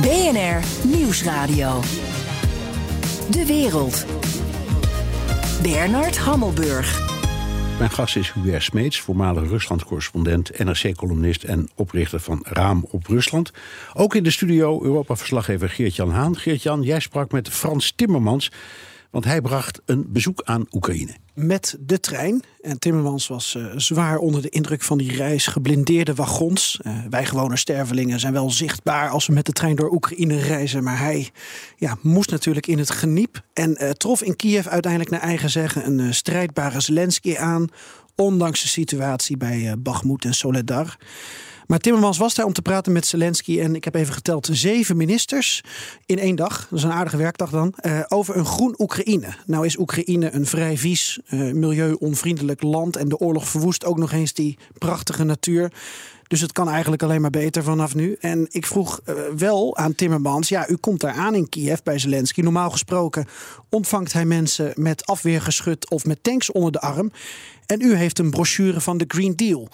BNR Nieuwsradio. De wereld. Bernard Hammelburg. Mijn gast is Hubert Smeets, voormalig Rusland-correspondent, NRC-columnist en oprichter van Raam op Rusland. Ook in de studio Europa-verslaggever Geert-Jan Haan. Geert-Jan, jij sprak met Frans Timmermans, want hij bracht een bezoek aan Oekraïne. Met de trein. En Timmermans was uh, zwaar onder de indruk van die reis. Geblindeerde wagons. Uh, wij gewone stervelingen zijn wel zichtbaar als we met de trein door Oekraïne reizen. Maar hij ja, moest natuurlijk in het geniep. En uh, trof in Kiev uiteindelijk naar eigen zeggen een strijdbare Zelensky aan. Ondanks de situatie bij Bakhmut en Soledar. Maar Timmermans was daar om te praten met Zelensky. En ik heb even geteld: zeven ministers in één dag. Dat is een aardige werkdag dan. Uh, over een groen Oekraïne. Nou is Oekraïne een vrij vies, uh, milieu-onvriendelijk land. En de oorlog verwoest ook nog eens die prachtige natuur. Dus het kan eigenlijk alleen maar beter vanaf nu. En ik vroeg uh, wel aan Timmermans: ja, u komt daar aan in Kiev bij Zelensky. Normaal gesproken ontvangt hij mensen met afweergeschut of met tanks onder de arm. En u heeft een brochure van de Green Deal.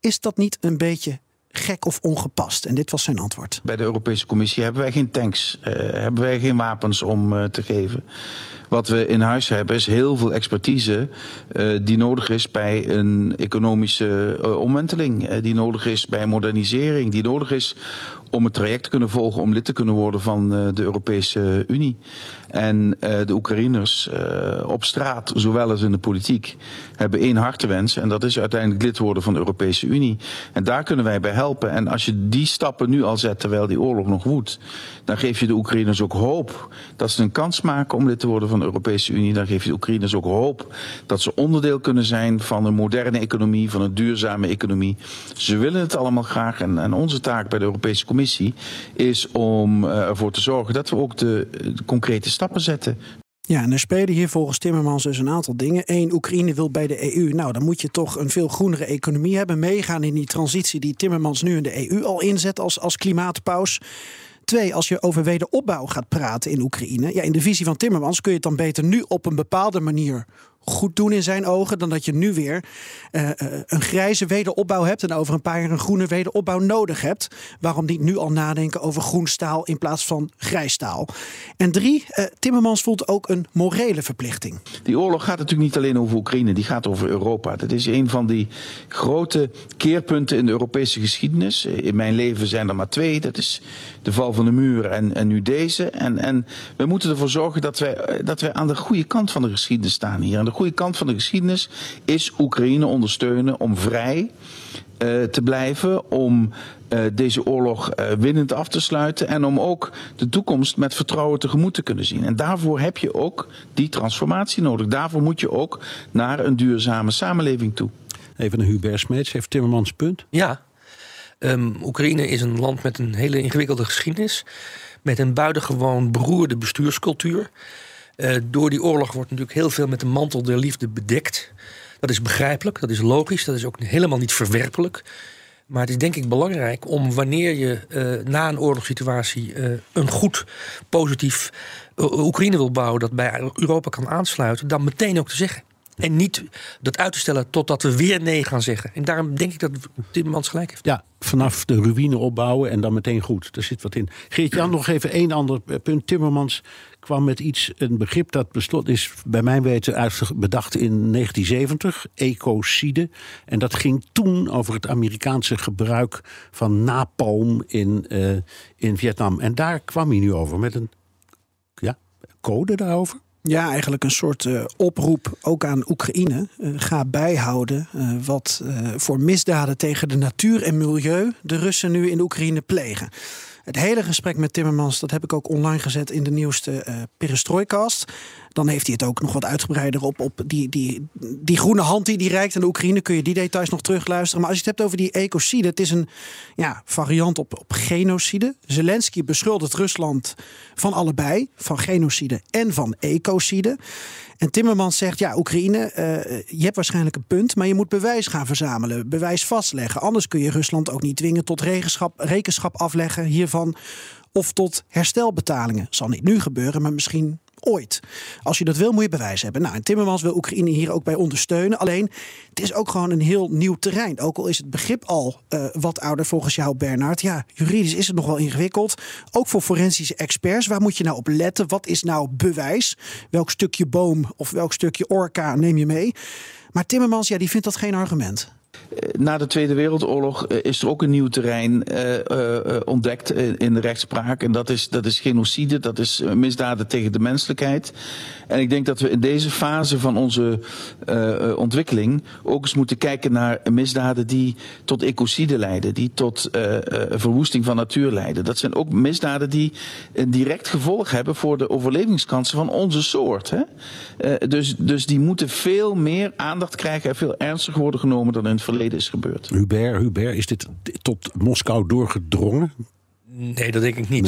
Is dat niet een beetje gek of ongepast? En dit was zijn antwoord. Bij de Europese Commissie hebben wij geen tanks, uh, hebben wij geen wapens om uh, te geven. Wat we in huis hebben is heel veel expertise uh, die nodig is bij een economische omwenteling, die nodig is bij modernisering, die nodig is om het traject te kunnen volgen om lid te kunnen worden van de Europese Unie. En uh, de Oekraïners uh, op straat, zowel als in de politiek, hebben één hartewens. En dat is uiteindelijk lid worden van de Europese Unie. En daar kunnen wij bij helpen. En als je die stappen nu al zet terwijl die oorlog nog woedt, dan geef je de Oekraïners ook hoop dat ze een kans maken om lid te worden van de Europese Unie. Dan geef je de Oekraïners ook hoop dat ze onderdeel kunnen zijn van een moderne economie, van een duurzame economie. Ze willen het allemaal graag. En, en onze taak bij de Europese Commissie is om uh, ervoor te zorgen dat we ook de, de concrete stappen zetten. Ja, en er spelen hier volgens Timmermans dus een aantal dingen. Eén, Oekraïne wil bij de EU. Nou, dan moet je toch een veel groenere economie hebben. Meegaan in die transitie die Timmermans nu in de EU al inzet als, als klimaatpaus. Twee, als je over wederopbouw gaat praten in Oekraïne. Ja, in de visie van Timmermans kun je het dan beter nu op een bepaalde manier goed doen in zijn ogen. Dan dat je nu weer uh, een grijze wederopbouw hebt. En over een paar jaar een groene wederopbouw nodig hebt. Waarom niet nu al nadenken over groen staal in plaats van grijs staal? En drie, uh, Timmermans voelt ook een morele verplichting. Die oorlog gaat natuurlijk niet alleen over Oekraïne. Die gaat over Europa. Dat is een van die grote keerpunten in de Europese geschiedenis. In mijn leven zijn er maar twee. Dat is de val van de muur en, en nu deze. En, en we moeten ervoor zorgen dat wij, dat wij aan de goede kant van de geschiedenis staan hier. Aan de goede kant van de geschiedenis is Oekraïne ondersteunen om vrij uh, te blijven, om uh, deze oorlog uh, winnend af te sluiten en om ook de toekomst met vertrouwen tegemoet te kunnen zien. En daarvoor heb je ook die transformatie nodig. Daarvoor moet je ook naar een duurzame samenleving toe. Even naar Hubert Smeets, heeft Timmermans punt? Ja, um, Oekraïne is een land met een hele ingewikkelde geschiedenis, met een buitengewoon beroerde bestuurscultuur. Uh, door die oorlog wordt natuurlijk heel veel met de mantel der liefde bedekt. Dat is begrijpelijk, dat is logisch, dat is ook helemaal niet verwerpelijk. Maar het is denk ik belangrijk om wanneer je uh, na een oorlogssituatie uh, een goed, positief Oekraïne wil bouwen dat bij Europa kan aansluiten, dan meteen ook te zeggen. En niet dat uit te stellen totdat we weer nee gaan zeggen. En daarom denk ik dat Timmermans gelijk heeft. Ja, vanaf de ruïne opbouwen en dan meteen goed. Er zit wat in. Geert-Jan, nog even één ander punt. Timmermans kwam met iets, een begrip dat beslot is bij mijn weten bedacht in 1970, ecocide. En dat ging toen over het Amerikaanse gebruik van napalm in, uh, in Vietnam. En daar kwam hij nu over met een ja, code daarover. Ja, eigenlijk een soort uh, oproep ook aan Oekraïne. Uh, ga bijhouden uh, wat voor misdaden tegen de natuur en milieu de Russen nu in Oekraïne plegen. Het hele gesprek met Timmermans, dat heb ik ook online gezet in de nieuwste uh, Perestroikast. Dan heeft hij het ook nog wat uitgebreider op, op die, die, die groene hand die die reikt aan de Oekraïne. Kun je die details nog terugluisteren. Maar als je het hebt over die ecocide, het is een ja, variant op, op genocide. Zelensky beschuldigt Rusland van allebei, van genocide en van ecocide. En Timmermans zegt, ja, Oekraïne, uh, je hebt waarschijnlijk een punt, maar je moet bewijs gaan verzamelen, bewijs vastleggen. Anders kun je Rusland ook niet dwingen tot rekenschap afleggen hiervan of tot herstelbetalingen. Zal niet nu gebeuren, maar misschien ooit. Als je dat wil, moet je bewijs hebben. Nou, en Timmermans wil Oekraïne hier ook bij ondersteunen. Alleen, het is ook gewoon een heel nieuw terrein. Ook al is het begrip al uh, wat ouder volgens jou, Bernard. Ja, juridisch is het nog wel ingewikkeld. Ook voor forensische experts. Waar moet je nou op letten? Wat is nou bewijs? Welk stukje boom of welk stukje orka neem je mee? Maar Timmermans, ja, die vindt dat geen argument. Eh, na de Tweede Wereldoorlog eh, is er ook een nieuw terrein uh, uh, ontdekt in de rechtspraak. En dat is, dat is genocide, dat is misdaden tegen de menselijkheid. En ik denk dat we in deze fase van onze ontwikkeling ook eens moeten kijken naar misdaden die tot ecocide leiden, die tot verwoesting van natuur leiden. Dat zijn ook misdaden die een direct gevolg hebben voor de overlevingskansen van onze soort. Hè? dus, dus die moeten veel meer aandacht krijgen en veel ernstiger worden genomen dan in het verleden is gebeurd. Hubert, Hubert, is dit tot Moskou doorgedrongen? Nee, dat denk ik niet.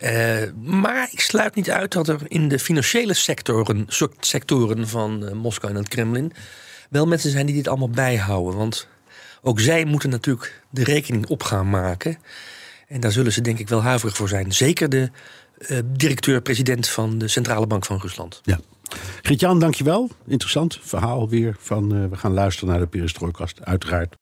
Nee. Uh, maar ik sluit niet uit dat er in de financiële sectoren, sectoren van uh, Moskou en het Kremlin wel mensen zijn die dit allemaal bijhouden. Want ook zij moeten natuurlijk de rekening op gaan maken. En daar zullen ze denk ik wel huiverig voor zijn. Zeker de uh, directeur-president van de Centrale Bank van Rusland. Ja. Gert-Jan, dankjewel. Interessant verhaal weer van uh, we gaan luisteren naar de Perestrojkast, uiteraard.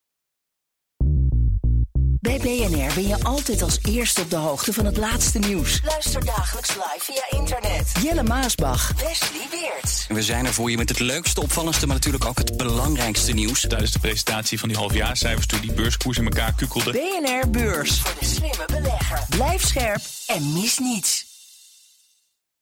Bij BNR ben je altijd als eerste op de hoogte van het laatste nieuws. Luister dagelijks live via internet. Jelle Maasbach. Wesley Weert. We zijn er voor je met het leukste, opvallendste, maar natuurlijk ook het belangrijkste nieuws. Tijdens de presentatie van die halfjaarcijfers toen die beurskoers in elkaar kukkelde. BNR Beurs. Voor de slimme belegger. Blijf scherp en mis niets.